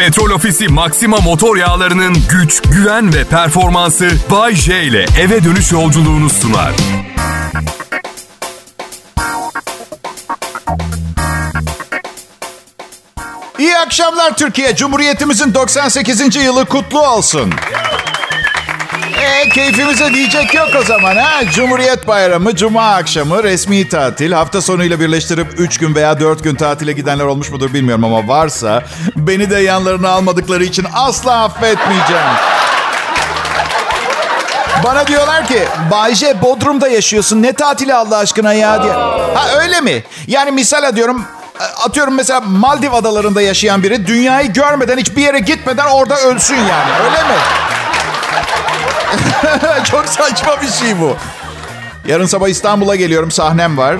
Petrol Ofisi Maxima motor yağlarının güç, güven ve performansı Bay J ile eve dönüş yolculuğunu sunar. İyi akşamlar Türkiye. Cumhuriyetimizin 98. yılı kutlu olsun. E, keyfimize diyecek yok o zaman ha. Cumhuriyet Bayramı, Cuma akşamı, resmi tatil. Hafta sonuyla birleştirip 3 gün veya 4 gün tatile gidenler olmuş mudur bilmiyorum ama varsa... ...beni de yanlarına almadıkları için asla affetmeyeceğim. Bana diyorlar ki Bayce Bodrum'da yaşıyorsun ne tatili Allah aşkına ya diye. Ha öyle mi? Yani misal diyorum atıyorum mesela Maldiv adalarında yaşayan biri dünyayı görmeden hiçbir yere gitmeden orada ölsün yani öyle mi? Çok saçma bir şey bu. Yarın sabah İstanbul'a geliyorum sahnem var.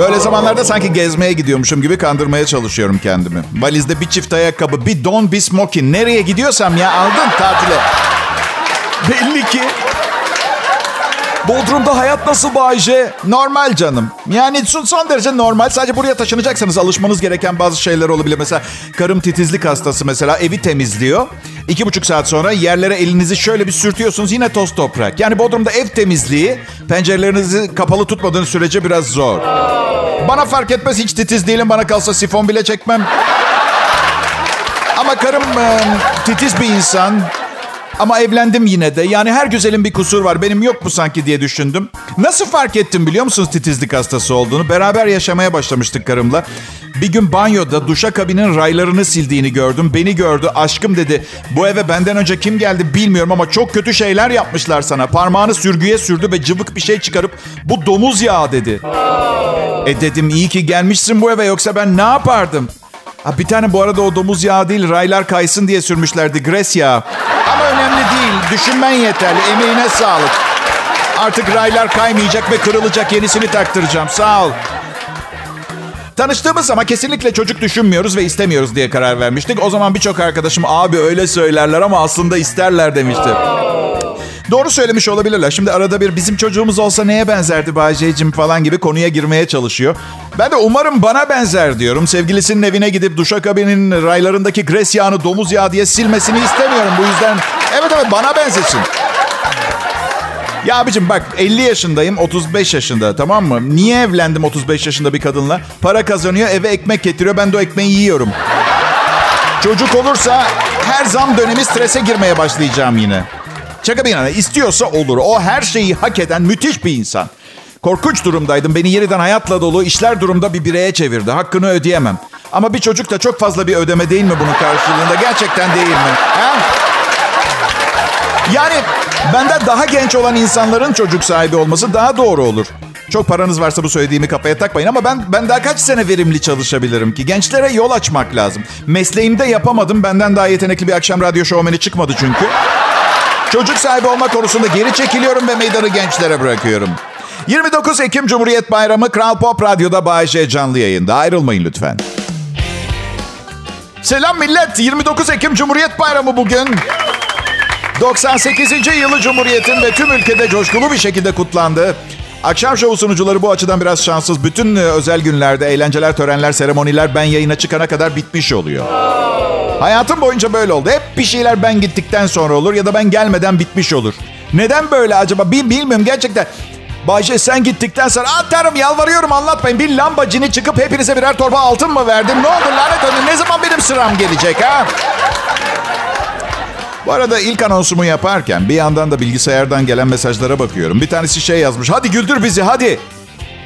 Böyle zamanlarda sanki gezmeye gidiyormuşum gibi kandırmaya çalışıyorum kendimi. Valizde bir çift ayakkabı, bir don, bir smoking. Nereye gidiyorsam ya aldın tatile. Belli ki Bodrum'da hayat nasıl Bayce? Normal canım. Yani son derece normal. Sadece buraya taşınacaksanız alışmanız gereken bazı şeyler olabilir. Mesela karım titizlik hastası mesela evi temizliyor. İki buçuk saat sonra yerlere elinizi şöyle bir sürtüyorsunuz yine toz toprak. Yani Bodrum'da ev temizliği pencerelerinizi kapalı tutmadığınız sürece biraz zor. Bana fark etmez hiç titiz değilim. Bana kalsa sifon bile çekmem. Ama karım titiz bir insan. Ama evlendim yine de. Yani her güzelin bir kusur var. Benim yok mu sanki diye düşündüm. Nasıl fark ettim biliyor musunuz titizlik hastası olduğunu? Beraber yaşamaya başlamıştık karımla. Bir gün banyoda duşakabinin raylarını sildiğini gördüm. Beni gördü. Aşkım dedi. Bu eve benden önce kim geldi bilmiyorum ama çok kötü şeyler yapmışlar sana. Parmağını sürgüye sürdü ve cıvık bir şey çıkarıp bu domuz yağı dedi. E dedim iyi ki gelmişsin bu eve yoksa ben ne yapardım? Ha, bir tane bu arada o domuz yağı değil raylar kaysın diye sürmüşlerdi. Gres yağı. Ama önemli değil. Düşünmen yeterli. Emeğine sağlık. Artık raylar kaymayacak ve kırılacak. Yenisini taktıracağım. Sağ ol. Tanıştığımız ama kesinlikle çocuk düşünmüyoruz ve istemiyoruz diye karar vermiştik. O zaman birçok arkadaşım abi öyle söylerler ama aslında isterler demişti. Doğru söylemiş olabilirler. Şimdi arada bir bizim çocuğumuz olsa neye benzerdi Bayce'cim falan gibi konuya girmeye çalışıyor. Ben de umarım bana benzer diyorum. Sevgilisinin evine gidip duşakabinin raylarındaki gres yağını domuz yağı diye silmesini istemiyorum. Bu yüzden evet evet bana benzesin. Ya abicim bak 50 yaşındayım 35 yaşında tamam mı? Niye evlendim 35 yaşında bir kadınla? Para kazanıyor eve ekmek getiriyor ben de o ekmeği yiyorum. Çocuk olursa her zam dönemi strese girmeye başlayacağım yine. Şaka bir yana istiyorsa olur. O her şeyi hak eden müthiş bir insan. Korkunç durumdaydım. Beni yeniden hayatla dolu işler durumda bir bireye çevirdi. Hakkını ödeyemem. Ama bir çocuk da çok fazla bir ödeme değil mi bunun karşılığında? Gerçekten değil mi? Ha? Yani benden daha genç olan insanların çocuk sahibi olması daha doğru olur. Çok paranız varsa bu söylediğimi kafaya takmayın ama ben ben daha kaç sene verimli çalışabilirim ki? Gençlere yol açmak lazım. Mesleğimde yapamadım. Benden daha yetenekli bir akşam radyo şovmeni çıkmadı çünkü. Çocuk sahibi olma konusunda geri çekiliyorum ve meydanı gençlere bırakıyorum. 29 Ekim Cumhuriyet Bayramı Kral Pop Radyo'da Bay J canlı yayında. Ayrılmayın lütfen. Selam millet. 29 Ekim Cumhuriyet Bayramı bugün. 98. yılı Cumhuriyet'in ve tüm ülkede coşkulu bir şekilde kutlandı. Akşam şovu sunucuları bu açıdan biraz şanssız. Bütün özel günlerde eğlenceler, törenler, seremoniler ben yayına çıkana kadar bitmiş oluyor. Hayatım boyunca böyle oldu. Hep bir şeyler ben gittikten sonra olur ya da ben gelmeden bitmiş olur. Neden böyle acaba? Bil, bilmiyorum gerçekten. Bayşe sen gittikten sonra atarım yalvarıyorum anlatmayın. Bir lambacını çıkıp hepinize birer torba altın mı verdim? Ne oldu lanet olsun ne zaman benim sıram gelecek ha? Bu arada ilk anonsumu yaparken bir yandan da bilgisayardan gelen mesajlara bakıyorum. Bir tanesi şey yazmış. Hadi güldür bizi hadi.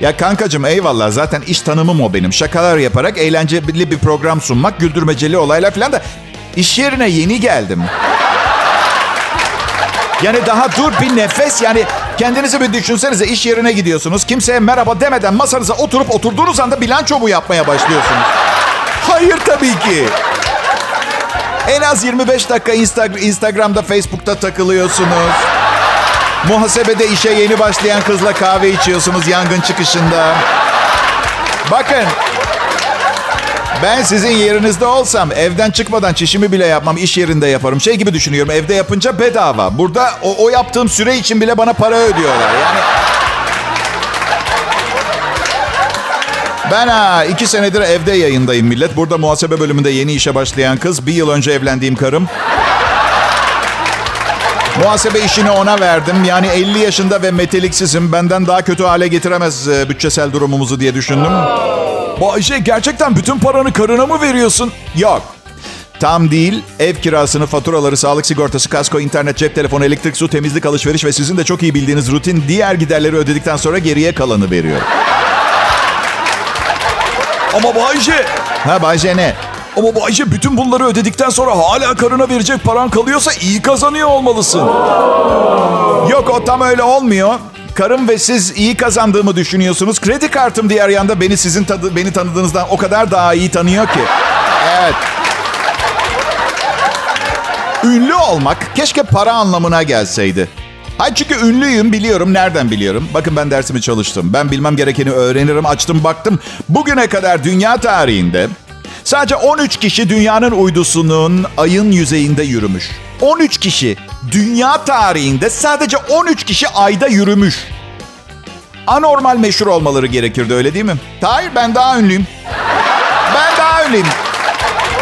Ya kankacım eyvallah zaten iş tanımım o benim. Şakalar yaparak eğlenceli bir program sunmak, güldürmeceli olaylar falan da iş yerine yeni geldim. Yani daha dur bir nefes yani kendinizi bir düşünsenize iş yerine gidiyorsunuz. Kimseye merhaba demeden masanıza oturup oturduğunuz anda bilanço mu yapmaya başlıyorsunuz? Hayır tabii ki. En az 25 dakika Instagram'da, Facebook'ta takılıyorsunuz. Muhasebede işe yeni başlayan kızla kahve içiyorsunuz yangın çıkışında. Bakın. Ben sizin yerinizde olsam evden çıkmadan çişimi bile yapmam. iş yerinde yaparım. Şey gibi düşünüyorum. Evde yapınca bedava. Burada o, o yaptığım süre için bile bana para ödüyorlar. Yani Ben ha iki senedir evde yayındayım millet. Burada muhasebe bölümünde yeni işe başlayan kız. Bir yıl önce evlendiğim karım. Muhasebe işini ona verdim. Yani 50 yaşında ve meteliksizim. Benden daha kötü hale getiremez e, bütçesel durumumuzu diye düşündüm. Bayşe gerçekten bütün paranı karına mı veriyorsun? Yok. Tam değil. Ev kirasını, faturaları, sağlık sigortası, kasko, internet, cep telefonu, elektrik, su, temizlik, alışveriş ve sizin de çok iyi bildiğiniz rutin diğer giderleri ödedikten sonra geriye kalanı veriyor. Ama Bayce, Ha Bayce ne? ama Bayce bütün bunları ödedikten sonra hala karına verecek paran kalıyorsa iyi kazanıyor olmalısın. Yok o tam öyle olmuyor. Karım ve siz iyi kazandığımı düşünüyorsunuz. Kredi kartım diğer yanda beni sizin tadı, beni tanıdığınızdan o kadar daha iyi tanıyor ki. Evet. Ünlü olmak keşke para anlamına gelseydi. Hayır çünkü ünlüyüm biliyorum. Nereden biliyorum? Bakın ben dersimi çalıştım. Ben bilmem gerekeni öğrenirim. Açtım baktım. Bugüne kadar dünya tarihinde sadece 13 kişi dünyanın uydusunun ayın yüzeyinde yürümüş. 13 kişi. Dünya tarihinde sadece 13 kişi ayda yürümüş. Anormal meşhur olmaları gerekirdi öyle değil mi? Hayır ben daha ünlüyüm. Ben daha ünlüyüm.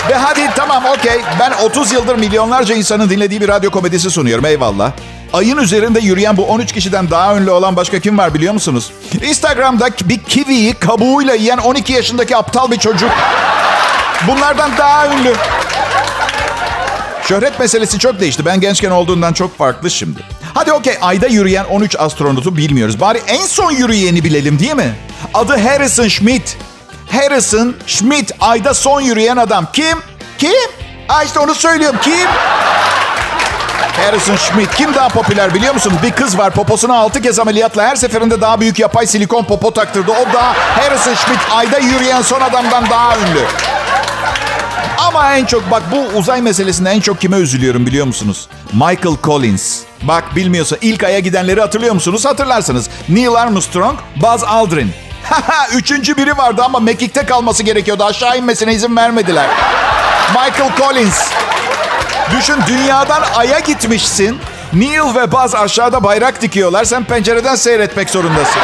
Ve hadi tamam okey. Ben 30 yıldır milyonlarca insanın dinlediği bir radyo komedisi sunuyorum eyvallah. Ayın üzerinde yürüyen bu 13 kişiden daha ünlü olan başka kim var biliyor musunuz? Instagram'da bir kiwiyi kabuğuyla yiyen 12 yaşındaki aptal bir çocuk. Bunlardan daha ünlü. Şöhret meselesi çok değişti. Ben gençken olduğundan çok farklı şimdi. Hadi okey ayda yürüyen 13 astronotu bilmiyoruz. Bari en son yürüyeni bilelim değil mi? Adı Harrison Schmitt. Harrison Schmitt ayda son yürüyen adam. Kim? Kim? Aa işte onu söylüyorum. Kim? Harrison Schmitt. Kim daha popüler biliyor musunuz? Bir kız var poposuna 6 kez ameliyatla her seferinde daha büyük yapay silikon popo taktırdı. O da Harrison Schmitt ayda yürüyen son adamdan daha ünlü. Ama en çok bak bu uzay meselesinde en çok kime üzülüyorum biliyor musunuz? Michael Collins. Bak bilmiyorsa ilk aya gidenleri hatırlıyor musunuz? Hatırlarsınız. Neil Armstrong, Buzz Aldrin. Üçüncü biri vardı ama mekikte kalması gerekiyordu. Aşağı inmesine izin vermediler. Michael Collins. Düşün dünyadan aya gitmişsin. Neil ve Buzz aşağıda bayrak dikiyorlar. Sen pencereden seyretmek zorundasın.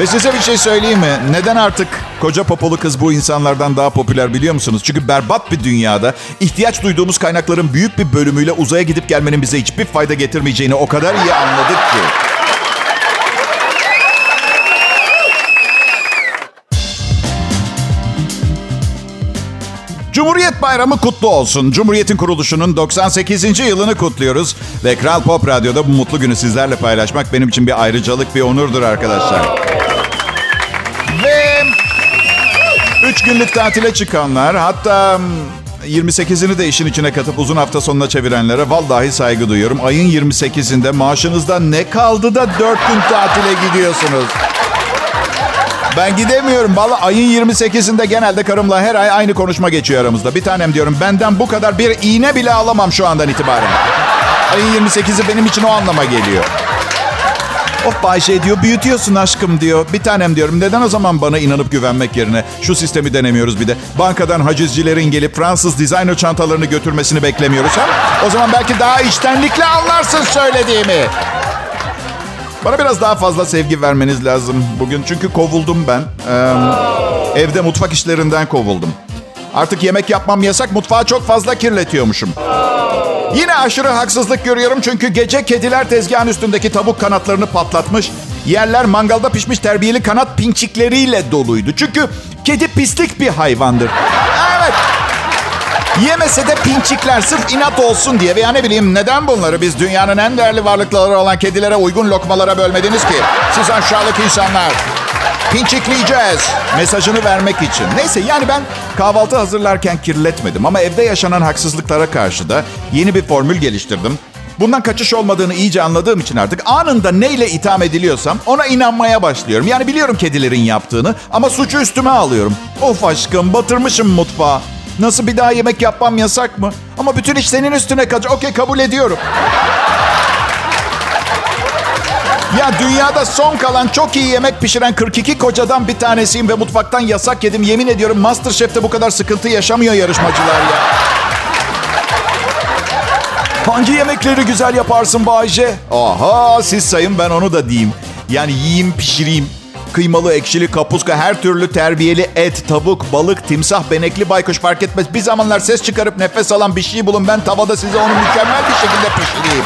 Ve size bir şey söyleyeyim mi? Neden artık koca popolu kız bu insanlardan daha popüler biliyor musunuz? Çünkü berbat bir dünyada ihtiyaç duyduğumuz kaynakların büyük bir bölümüyle uzaya gidip gelmenin bize hiçbir fayda getirmeyeceğini o kadar iyi anladık ki. Cumhuriyet Bayramı kutlu olsun. Cumhuriyet'in kuruluşunun 98. yılını kutluyoruz. Ve Kral Pop Radyo'da bu mutlu günü sizlerle paylaşmak benim için bir ayrıcalık, bir onurdur arkadaşlar. 3 günlük tatile çıkanlar, hatta 28'ini de işin içine katıp uzun hafta sonuna çevirenlere vallahi saygı duyuyorum. Ayın 28'inde maaşınızda ne kaldı da 4 gün tatile gidiyorsunuz? Ben gidemiyorum. Valla ayın 28'inde genelde karımla her ay aynı konuşma geçiyor aramızda. Bir tanem diyorum benden bu kadar bir iğne bile alamam şu andan itibaren. Ayın 28'i benim için o anlama geliyor. Of Bayşe diyor büyütüyorsun aşkım diyor. Bir tanem diyorum neden o zaman bana inanıp güvenmek yerine şu sistemi denemiyoruz bir de. Bankadan hacizcilerin gelip Fransız designer çantalarını götürmesini beklemiyoruz. Ha? O zaman belki daha içtenlikle anlarsın söylediğimi. Bana biraz daha fazla sevgi vermeniz lazım bugün. Çünkü kovuldum ben. Ee, evde mutfak işlerinden kovuldum. Artık yemek yapmam yasak. Mutfağı çok fazla kirletiyormuşum. Yine aşırı haksızlık görüyorum çünkü gece kediler tezgahın üstündeki tavuk kanatlarını patlatmış. Yerler mangalda pişmiş terbiyeli kanat pinçikleriyle doluydu. Çünkü kedi pislik bir hayvandır. Evet. Yemese de pinçikler sırf inat olsun diye veya ne bileyim neden bunları biz dünyanın en değerli varlıkları olan kedilere uygun lokmalara bölmediniz ki? Siz aşağılık insanlar. Pinçikleyeceğiz. Mesajını vermek için. Neyse yani ben kahvaltı hazırlarken kirletmedim ama evde yaşanan haksızlıklara karşı da yeni bir formül geliştirdim. Bundan kaçış olmadığını iyice anladığım için artık anında neyle itham ediliyorsam ona inanmaya başlıyorum. Yani biliyorum kedilerin yaptığını ama suçu üstüme alıyorum. Of aşkım batırmışım mutfağı. Nasıl bir daha yemek yapmam yasak mı? Ama bütün iş senin üstüne kalacak. Okey kabul ediyorum. Ya dünyada son kalan çok iyi yemek pişiren 42 kocadan bir tanesiyim ve mutfaktan yasak yedim. Yemin ediyorum Masterchef'te bu kadar sıkıntı yaşamıyor yarışmacılar ya. Hangi yemekleri güzel yaparsın Bayce? Aha siz sayın ben onu da diyeyim. Yani yiyeyim pişireyim. Kıymalı, ekşili, kapuska, her türlü terbiyeli et, tavuk, balık, timsah, benekli, baykuş fark etmez. Bir zamanlar ses çıkarıp nefes alan bir şey bulun. Ben tavada size onu mükemmel bir şekilde pişireyim.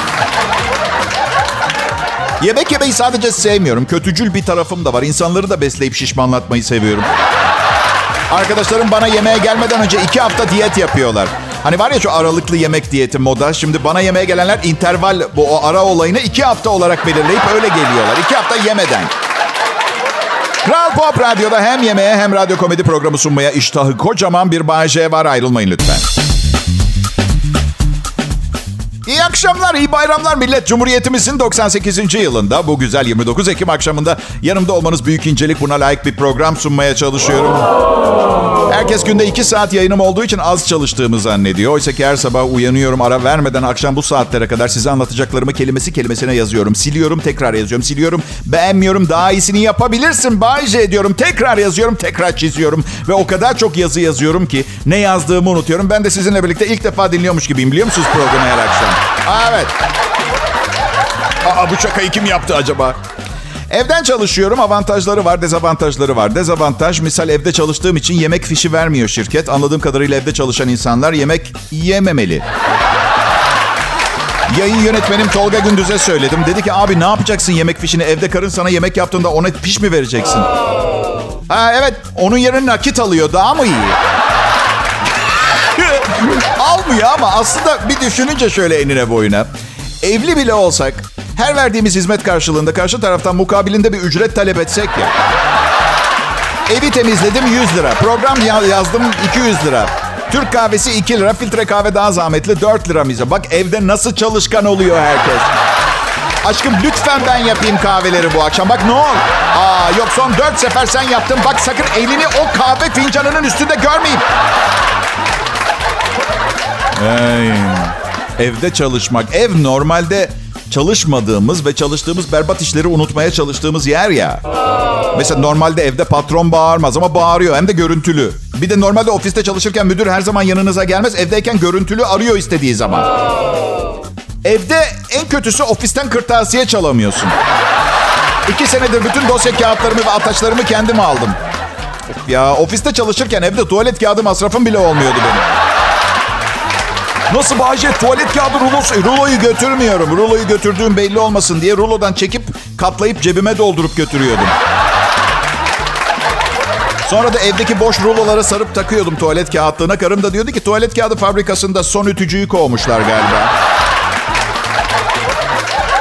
Yemek yemeyi sadece sevmiyorum. Kötücül bir tarafım da var. İnsanları da besleyip şişmanlatmayı seviyorum. Arkadaşlarım bana yemeğe gelmeden önce iki hafta diyet yapıyorlar. Hani var ya şu aralıklı yemek diyeti moda. Şimdi bana yemeğe gelenler interval bu o ara olayını iki hafta olarak belirleyip öyle geliyorlar. İki hafta yemeden. Kral Pop Radyo'da hem yemeğe hem radyo komedi programı sunmaya iştahı kocaman bir J var. Ayrılmayın lütfen. İyi akşamlar, iyi bayramlar millet. Cumhuriyetimizin 98. yılında bu güzel 29 Ekim akşamında yanımda olmanız büyük incelik. Buna layık bir program sunmaya çalışıyorum. Herkes günde 2 saat yayınım olduğu için az çalıştığımı zannediyor. Oysa ki her sabah uyanıyorum ara vermeden akşam bu saatlere kadar size anlatacaklarımı kelimesi kelimesine yazıyorum. Siliyorum, tekrar yazıyorum. Siliyorum, beğenmiyorum, daha iyisini yapabilirsin. Bayce ediyorum, tekrar yazıyorum, tekrar çiziyorum. Ve o kadar çok yazı yazıyorum ki ne yazdığımı unutuyorum. Ben de sizinle birlikte ilk defa dinliyormuş gibiyim biliyor musunuz programı her akşam? Evet. Aa, bu şakayı kim yaptı acaba? Evden çalışıyorum. Avantajları var, dezavantajları var. Dezavantaj misal evde çalıştığım için yemek fişi vermiyor şirket. Anladığım kadarıyla evde çalışan insanlar yemek yememeli. Yayın yönetmenim Tolga Gündüz'e söyledim. Dedi ki abi ne yapacaksın yemek fişini? Evde karın sana yemek yaptığında ona fiş mi vereceksin? Ha, evet onun yerine nakit alıyor. Daha mı iyi? Almıyor ama aslında bir düşününce şöyle enine boyuna. Evli bile olsak her verdiğimiz hizmet karşılığında karşı taraftan mukabilinde bir ücret talep etsek ya. Evi temizledim 100 lira. Program yazdım 200 lira. Türk kahvesi 2 lira. Filtre kahve daha zahmetli 4 lira mize. Bak evde nasıl çalışkan oluyor herkes. Aşkım lütfen ben yapayım kahveleri bu akşam. Bak ne ol. Aa, yok son 4 sefer sen yaptın. Bak sakın elini o kahve fincanının üstünde görmeyeyim. Ay, evde çalışmak. Ev normalde çalışmadığımız ve çalıştığımız berbat işleri unutmaya çalıştığımız yer ya. Mesela normalde evde patron bağırmaz ama bağırıyor hem de görüntülü. Bir de normalde ofiste çalışırken müdür her zaman yanınıza gelmez. Evdeyken görüntülü arıyor istediği zaman. Evde en kötüsü ofisten kırtasiye çalamıyorsun. İki senedir bütün dosya kağıtlarımı ve ataçlarımı kendim aldım. Ya ofiste çalışırken evde tuvalet kağıdı masrafım bile olmuyordu benim. Nasıl Bahçe tuvalet kağıdı rulosu? Ruloyu götürmüyorum. Ruloyu götürdüğüm belli olmasın diye rulodan çekip katlayıp cebime doldurup götürüyordum. Sonra da evdeki boş ruloları sarıp takıyordum tuvalet kağıtlığına. Karım da diyordu ki tuvalet kağıdı fabrikasında son ütücüyü kovmuşlar galiba.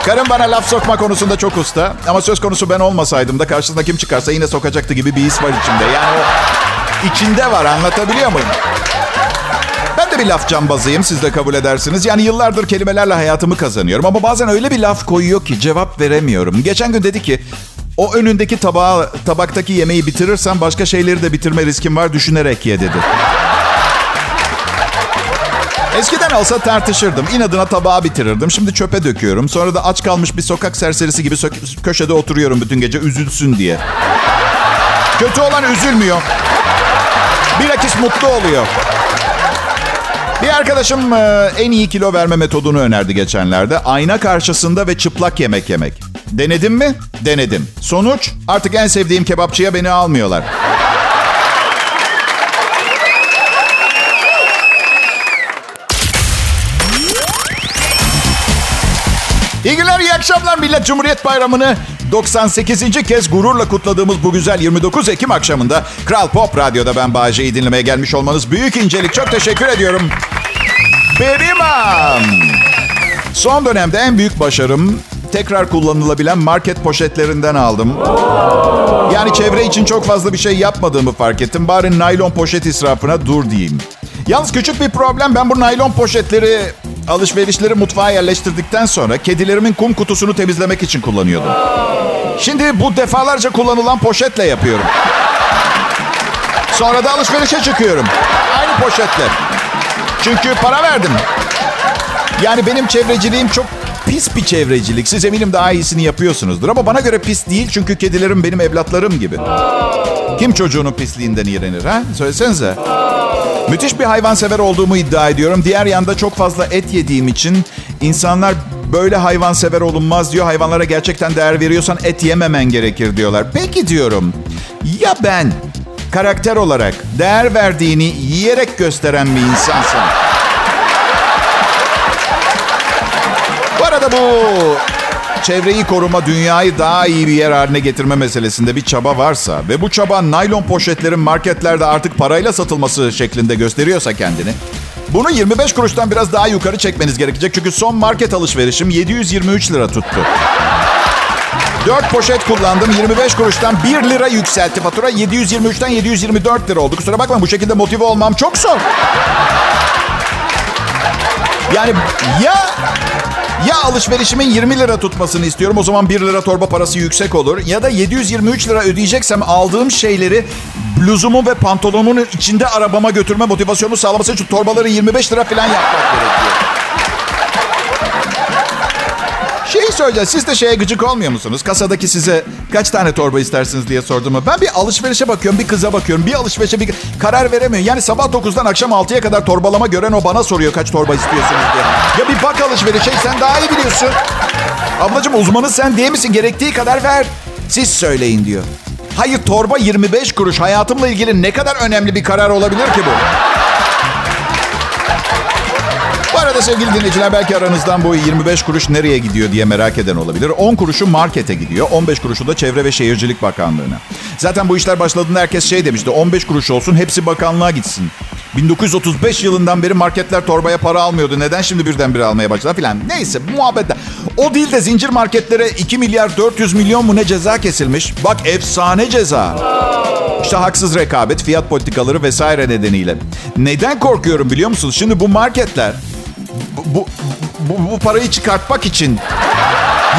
Karım bana laf sokma konusunda çok usta. Ama söz konusu ben olmasaydım da karşısında kim çıkarsa yine sokacaktı gibi bir his var içimde. Yani o içinde var anlatabiliyor muyum? Bir laf cambazıyım siz de kabul edersiniz. Yani yıllardır kelimelerle hayatımı kazanıyorum. Ama bazen öyle bir laf koyuyor ki cevap veremiyorum. Geçen gün dedi ki o önündeki tabağı, tabaktaki yemeği bitirirsen başka şeyleri de bitirme riskin var düşünerek ye dedi. Eskiden olsa tartışırdım. İnadına tabağı bitirirdim. Şimdi çöpe döküyorum. Sonra da aç kalmış bir sokak serserisi gibi köşede oturuyorum bütün gece üzülsün diye. Kötü olan üzülmüyor. Bilakis mutlu oluyor. Bir arkadaşım e, en iyi kilo verme metodunu önerdi geçenlerde. Ayna karşısında ve çıplak yemek yemek. Denedim mi? Denedim. Sonuç? Artık en sevdiğim kebapçıya beni almıyorlar. İyi günler, iyi akşamlar millet. Cumhuriyet Bayramı'nı 98. kez gururla kutladığımız bu güzel 29 Ekim akşamında Kral Pop Radyo'da ben Bağcay'ı dinlemeye gelmiş olmanız büyük incelik. Çok teşekkür ediyorum. Benim Son dönemde en büyük başarım tekrar kullanılabilen market poşetlerinden aldım. Yani çevre için çok fazla bir şey yapmadığımı fark ettim. Bari naylon poşet israfına dur diyeyim. Yalnız küçük bir problem. Ben bu naylon poşetleri alışverişleri mutfağa yerleştirdikten sonra kedilerimin kum kutusunu temizlemek için kullanıyordum. Şimdi bu defalarca kullanılan poşetle yapıyorum. Sonra da alışverişe çıkıyorum. Aynı poşetle. Çünkü para verdim. Yani benim çevreciliğim çok pis bir çevrecilik. Siz eminim daha iyisini yapıyorsunuzdur. Ama bana göre pis değil çünkü kedilerim benim evlatlarım gibi. Kim çocuğunun pisliğinden iğrenir ha? Söylesenize. Müthiş bir hayvansever olduğumu iddia ediyorum. Diğer yanda çok fazla et yediğim için insanlar Böyle hayvan sever olunmaz diyor. Hayvanlara gerçekten değer veriyorsan et yememen gerekir diyorlar. Peki diyorum. Ya ben karakter olarak değer verdiğini yiyerek gösteren bir insansam? Bu arada bu çevreyi koruma, dünyayı daha iyi bir yer haline getirme meselesinde bir çaba varsa ve bu çaba naylon poşetlerin marketlerde artık parayla satılması şeklinde gösteriyorsa kendini, bunu 25 kuruştan biraz daha yukarı çekmeniz gerekecek. Çünkü son market alışverişim 723 lira tuttu. 4 poşet kullandım. 25 kuruştan 1 lira yükseltti fatura. 723'ten 724 lira oldu. Kusura bakma bu şekilde motive olmam çok zor. Yani ya ya alışverişimin 20 lira tutmasını istiyorum. O zaman 1 lira torba parası yüksek olur. Ya da 723 lira ödeyeceksem aldığım şeyleri bluzumun ve pantolonumun içinde arabama götürme motivasyonu sağlaması için torbaları 25 lira falan yapmak gerekiyor. Şeyi söyleyeceğiz. Siz de şeye gıcık olmuyor musunuz? Kasadaki size kaç tane torba istersiniz diye sordum. Ben bir alışverişe bakıyorum, bir kıza bakıyorum. Bir alışverişe bir karar veremiyor. Yani sabah 9'dan akşam 6'ya kadar torbalama gören o bana soruyor kaç torba istiyorsunuz diye. Ya bir bak alışverişe sen daha iyi biliyorsun. Ablacığım uzmanı sen değil misin? Gerektiği kadar ver. Siz söyleyin diyor. Hayır torba 25 kuruş. Hayatımla ilgili ne kadar önemli bir karar olabilir ki? Bu arada sevgili dinleyiciler belki aranızdan bu 25 kuruş nereye gidiyor diye merak eden olabilir. 10 kuruşu markete gidiyor. 15 kuruşu da Çevre ve Şehircilik Bakanlığı'na. Zaten bu işler başladığında herkes şey demişti. 15 kuruş olsun hepsi bakanlığa gitsin. 1935 yılından beri marketler torbaya para almıyordu. Neden şimdi birdenbire almaya başladı filan. Neyse muhabbetler. O değil de zincir marketlere 2 milyar 400 milyon mu ne ceza kesilmiş. Bak efsane ceza. İşte haksız rekabet, fiyat politikaları vesaire nedeniyle. Neden korkuyorum biliyor musunuz? Şimdi bu marketler bu, bu, bu parayı çıkartmak için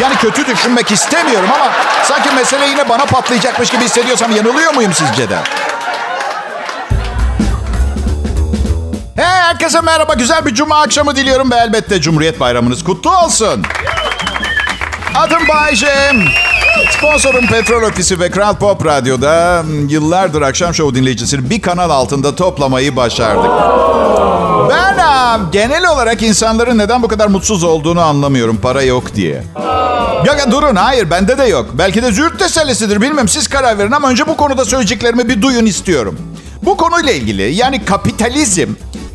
yani kötü düşünmek istemiyorum ama sanki mesele yine bana patlayacakmış gibi hissediyorsam yanılıyor muyum sizce de? Hey herkese merhaba. Güzel bir cuma akşamı diliyorum ve elbette Cumhuriyet Bayramınız kutlu olsun. Adım Bayce. Sponsorum Petrol Ofisi ve Kral Pop Radyo'da yıllardır akşam şovu dinleyicisini bir kanal altında toplamayı başardık. Ben genel olarak insanların neden bu kadar mutsuz olduğunu anlamıyorum para yok diye. Ya, durun hayır bende de yok. Belki de züğürt tesellisidir bilmem siz karar verin ama önce bu konuda söyleyeceklerimi bir duyun istiyorum. Bu konuyla ilgili yani kapitalizm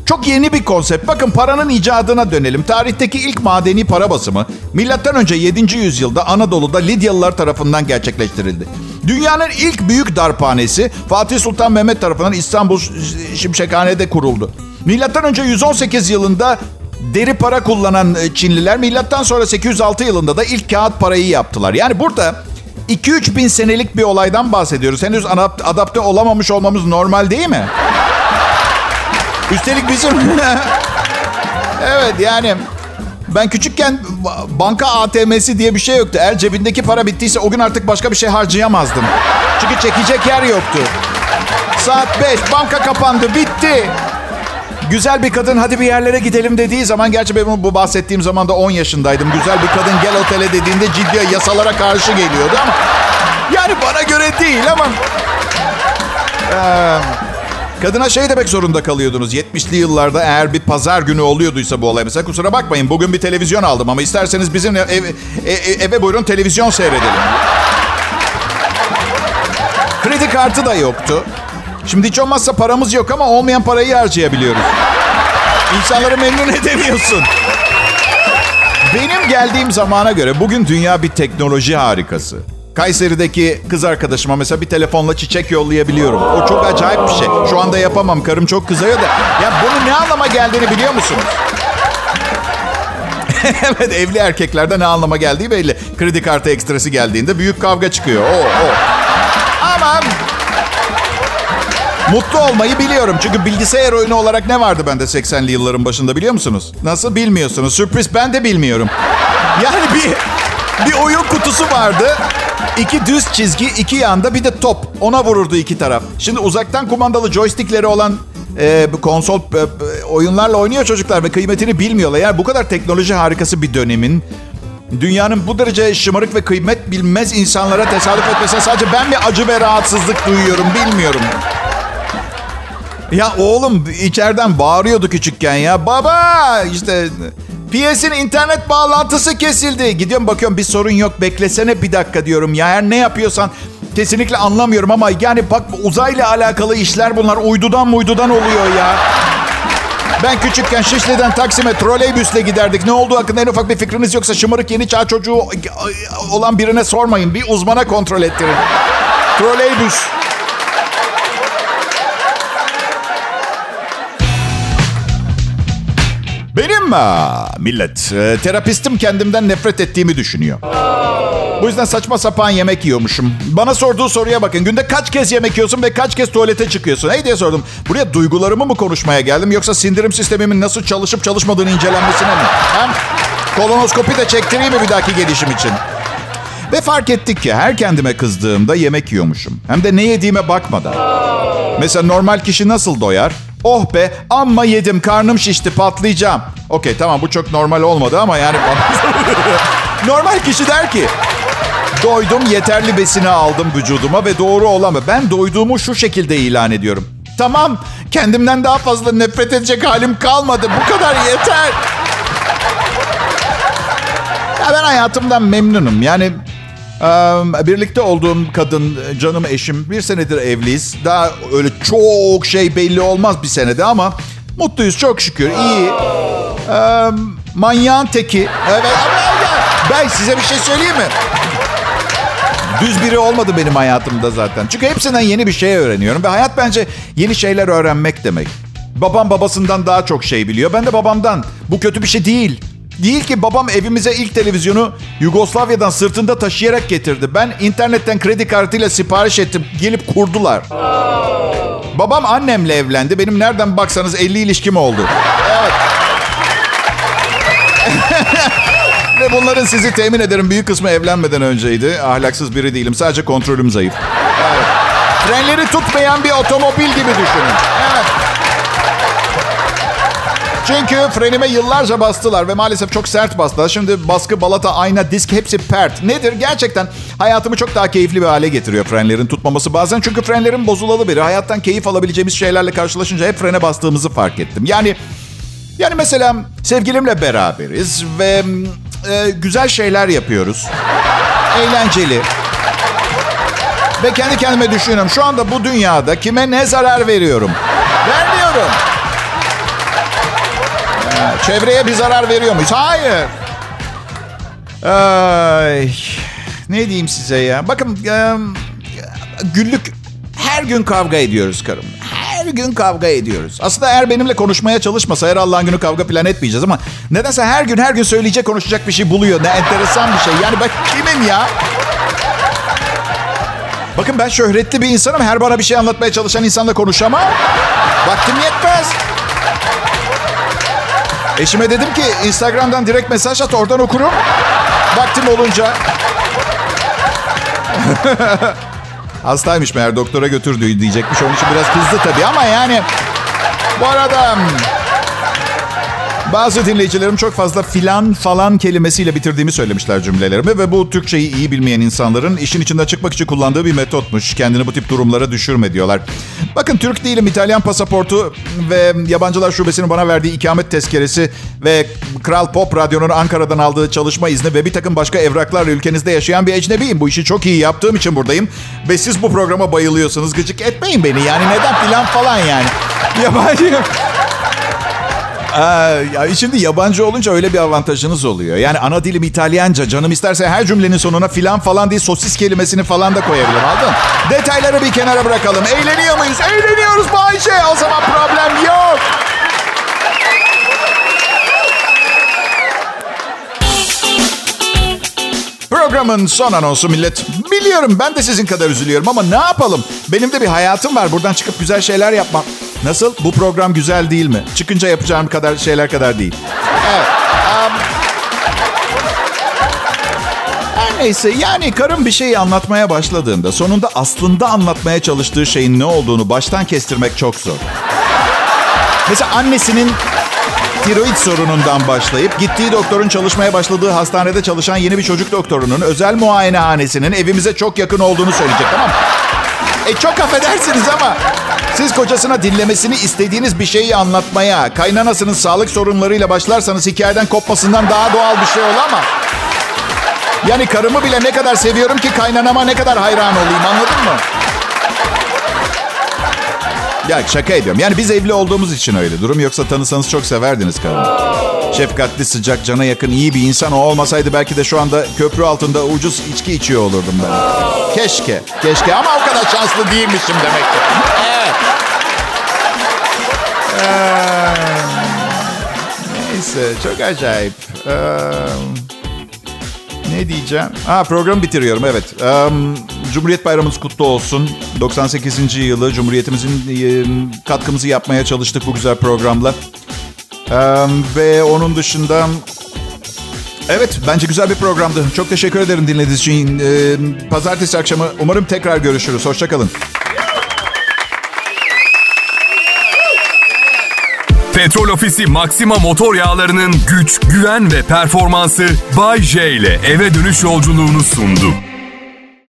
çok yeni bir konsept. Bakın paranın icadına dönelim. Tarihteki ilk madeni para basımı milattan önce 7. yüzyılda Anadolu'da Lidyalılar tarafından gerçekleştirildi. Dünyanın ilk büyük darphanesi Fatih Sultan Mehmet tarafından İstanbul Şimşekhane'de kuruldu. Milattan önce 118 yılında deri para kullanan e, Çinliler milattan sonra 806 yılında da ilk kağıt parayı yaptılar. Yani burada 2-3 bin senelik bir olaydan bahsediyoruz. Henüz adapte olamamış olmamız normal değil mi? Üstelik bizim... evet yani ben küçükken banka ATM'si diye bir şey yoktu. Eğer cebindeki para bittiyse o gün artık başka bir şey harcayamazdım. Çünkü çekecek yer yoktu. Saat 5 banka kapandı bitti. Güzel bir kadın hadi bir yerlere gidelim dediği zaman gerçi ben bu bahsettiğim zaman da 10 yaşındaydım. Güzel bir kadın gel otele dediğinde ciddi yasalara karşı geliyordu ama yani bana göre değil ama ee, kadına şey demek zorunda kalıyordunuz. 70'li yıllarda eğer bir pazar günü oluyorduysa bu olay mesela kusura bakmayın bugün bir televizyon aldım ama isterseniz bizim ev, ev, eve buyurun televizyon seyredelim. Kredi kartı da yoktu. Şimdi hiç olmazsa paramız yok ama olmayan parayı harcayabiliyoruz. İnsanları memnun edemiyorsun. Benim geldiğim zamana göre bugün dünya bir teknoloji harikası. Kayseri'deki kız arkadaşıma mesela bir telefonla çiçek yollayabiliyorum. O çok acayip bir şey. Şu anda yapamam. Karım çok kızıyor da. Ya bunun ne anlama geldiğini biliyor musunuz? evet evli erkeklerde ne anlama geldiği belli. Kredi kartı ekstresi geldiğinde büyük kavga çıkıyor. O, o. Ama Mutlu olmayı biliyorum. Çünkü bilgisayar oyunu olarak ne vardı bende 80'li yılların başında biliyor musunuz? Nasıl bilmiyorsunuz? Sürpriz ben de bilmiyorum. Yani bir bir oyun kutusu vardı. İki düz çizgi, iki yanda bir de top. Ona vururdu iki taraf. Şimdi uzaktan kumandalı joystickleri olan e, konsol e, oyunlarla oynuyor çocuklar ve kıymetini bilmiyorlar. Yani bu kadar teknoloji harikası bir dönemin dünyanın bu derece şımarık ve kıymet bilmez insanlara tesadüf etmesine sadece ben mi acı ve rahatsızlık duyuyorum bilmiyorum. Ya oğlum içeriden bağırıyordu küçükken ya. Baba işte PS'in internet bağlantısı kesildi. Gidiyorum bakıyorum bir sorun yok. Beklesene bir dakika diyorum. Ya her ne yapıyorsan kesinlikle anlamıyorum ama yani bak uzayla alakalı işler bunlar. Uydudan uydudan oluyor ya. Ben küçükken Şişli'den Taksim'e troleybüsle giderdik. Ne olduğu hakkında en ufak bir fikriniz yoksa şımarık yeni çağ çocuğu olan birine sormayın. Bir uzmana kontrol ettirin. Troleybüs. Ha, millet e, terapistim kendimden nefret ettiğimi düşünüyor. Bu yüzden saçma sapan yemek yiyormuşum. Bana sorduğu soruya bakın. Günde kaç kez yemek yiyorsun ve kaç kez tuvalete çıkıyorsun? Hey diye sordum. Buraya duygularımı mı konuşmaya geldim yoksa sindirim sistemimin nasıl çalışıp çalışmadığını incelenmesine mi? Hem kolonoskopi de çektireyim mi bir dahaki gelişim için? Ve fark ettik ki her kendime kızdığımda yemek yiyormuşum. Hem de ne yediğime bakmadan. Mesela normal kişi nasıl doyar? Oh be amma yedim karnım şişti patlayacağım. Okey tamam bu çok normal olmadı ama yani... normal kişi der ki doydum yeterli besini aldım vücuduma ve doğru olan ben doyduğumu şu şekilde ilan ediyorum. Tamam kendimden daha fazla nefret edecek halim kalmadı bu kadar yeter. Ya ben hayatımdan memnunum yani birlikte olduğum kadın, canım eşim. Bir senedir evliyiz. Daha öyle çok şey belli olmaz bir senede ama mutluyuz çok şükür. İyi. Manyağın teki. Evet. Ben size bir şey söyleyeyim mi? Düz biri olmadı benim hayatımda zaten. Çünkü hepsinden yeni bir şey öğreniyorum. Ve hayat bence yeni şeyler öğrenmek demek. Babam babasından daha çok şey biliyor. Ben de babamdan. Bu kötü bir şey değil. Değil ki babam evimize ilk televizyonu Yugoslavya'dan sırtında taşıyarak getirdi. Ben internetten kredi kartıyla sipariş ettim. Gelip kurdular. Babam annemle evlendi. Benim nereden baksanız 50 ilişkim oldu. Evet. Ve bunların sizi temin ederim büyük kısmı evlenmeden önceydi. Ahlaksız biri değilim. Sadece kontrolüm zayıf. Evet. Frenleri tutmayan bir otomobil gibi düşünün. Evet. Çünkü frenime yıllarca bastılar ve maalesef çok sert bastılar. Şimdi baskı, balata, ayna, disk hepsi pert. Nedir? Gerçekten hayatımı çok daha keyifli bir hale getiriyor frenlerin tutmaması bazen. Çünkü frenlerin bozulalı biri. Hayattan keyif alabileceğimiz şeylerle karşılaşınca hep frene bastığımızı fark ettim. Yani yani mesela sevgilimle beraberiz ve e, güzel şeyler yapıyoruz. Eğlenceli. Ve kendi kendime düşünüyorum. Şu anda bu dünyada kime ne zarar veriyorum? Vermiyorum. Çevreye bir zarar veriyor muyuz? Hayır. Ay, ne diyeyim size ya? Bakın güllük her gün kavga ediyoruz karım. Her gün kavga ediyoruz. Aslında eğer benimle konuşmaya çalışmasa her Allah'ın günü kavga plan etmeyeceğiz ama nedense her gün her gün söyleyecek konuşacak bir şey buluyor. Ne enteresan bir şey. Yani ben kimim ya? Bakın ben şöhretli bir insanım. Her bana bir şey anlatmaya çalışan insanla konuşamam. Vaktim yetmez. Eşime dedim ki Instagram'dan direkt mesaj at oradan okurum. Vaktim olunca. Hastaymış meğer doktora götürdü diyecekmiş. Onun için biraz kızdı tabii ama yani. Bu arada bazı dinleyicilerim çok fazla filan falan kelimesiyle bitirdiğimi söylemişler cümlelerimi ve bu Türkçeyi iyi bilmeyen insanların işin içinde çıkmak için kullandığı bir metotmuş. Kendini bu tip durumlara düşürme diyorlar. Bakın Türk değilim, İtalyan pasaportu ve yabancılar şubesinin bana verdiği ikamet tezkeresi ve Kral Pop Radyo'nun Ankara'dan aldığı çalışma izni ve bir takım başka evraklarla ülkenizde yaşayan bir ecnebiyim. Bu işi çok iyi yaptığım için buradayım ve siz bu programa bayılıyorsunuz. Gıcık etmeyin beni yani neden filan falan yani. Yabancı ya şimdi yabancı olunca öyle bir avantajınız oluyor. Yani ana dilim İtalyanca. Canım isterse her cümlenin sonuna filan falan diye sosis kelimesini falan da koyabilirim. Aldın? Detayları bir kenara bırakalım. Eğleniyor muyuz? Eğleniyoruz Bayşe. O zaman problem yok. Programın son anonsu millet. Biliyorum ben de sizin kadar üzülüyorum ama ne yapalım? Benim de bir hayatım var. Buradan çıkıp güzel şeyler yapmam. Nasıl? Bu program güzel değil mi? Çıkınca yapacağım kadar şeyler kadar değil. Evet. Um, her neyse yani karım bir şeyi anlatmaya başladığında sonunda aslında anlatmaya çalıştığı şeyin ne olduğunu baştan kestirmek çok zor. Mesela annesinin tiroid sorunundan başlayıp gittiği doktorun çalışmaya başladığı hastanede çalışan yeni bir çocuk doktorunun özel muayenehanesinin evimize çok yakın olduğunu söyleyecek tamam mı? E çok affedersiniz ama Siz kocasına dinlemesini istediğiniz bir şeyi anlatmaya, kaynanasının sağlık sorunlarıyla başlarsanız hikayeden kopmasından daha doğal bir şey olamaz. Yani karımı bile ne kadar seviyorum ki kaynanama ne kadar hayran olayım anladın mı? Ya şaka ediyorum. Yani biz evli olduğumuz için öyle durum. Yoksa tanısanız çok severdiniz karımı. Şefkatli, sıcak, cana yakın, iyi bir insan o olmasaydı belki de şu anda köprü altında ucuz içki içiyor olurdum ben. Keşke, keşke ama o kadar şanslı değilmişim demek ki. Evet. Ee, neyse, çok acayip. Ee, ne diyeceğim? Ha programı bitiriyorum evet. Ee, Cumhuriyet Bayramımız kutlu olsun. 98. yılı Cumhuriyetimizin e, katkımızı yapmaya çalıştık bu güzel programla. Ee, ve onun dışında... Evet, bence güzel bir programdı. Çok teşekkür ederim dinlediğiniz için. Ee, pazartesi akşamı umarım tekrar görüşürüz. Hoşçakalın. Petrol Ofisi Maxima motor yağlarının güç, güven ve performansı Bay J ile eve dönüş yolculuğunu sundu.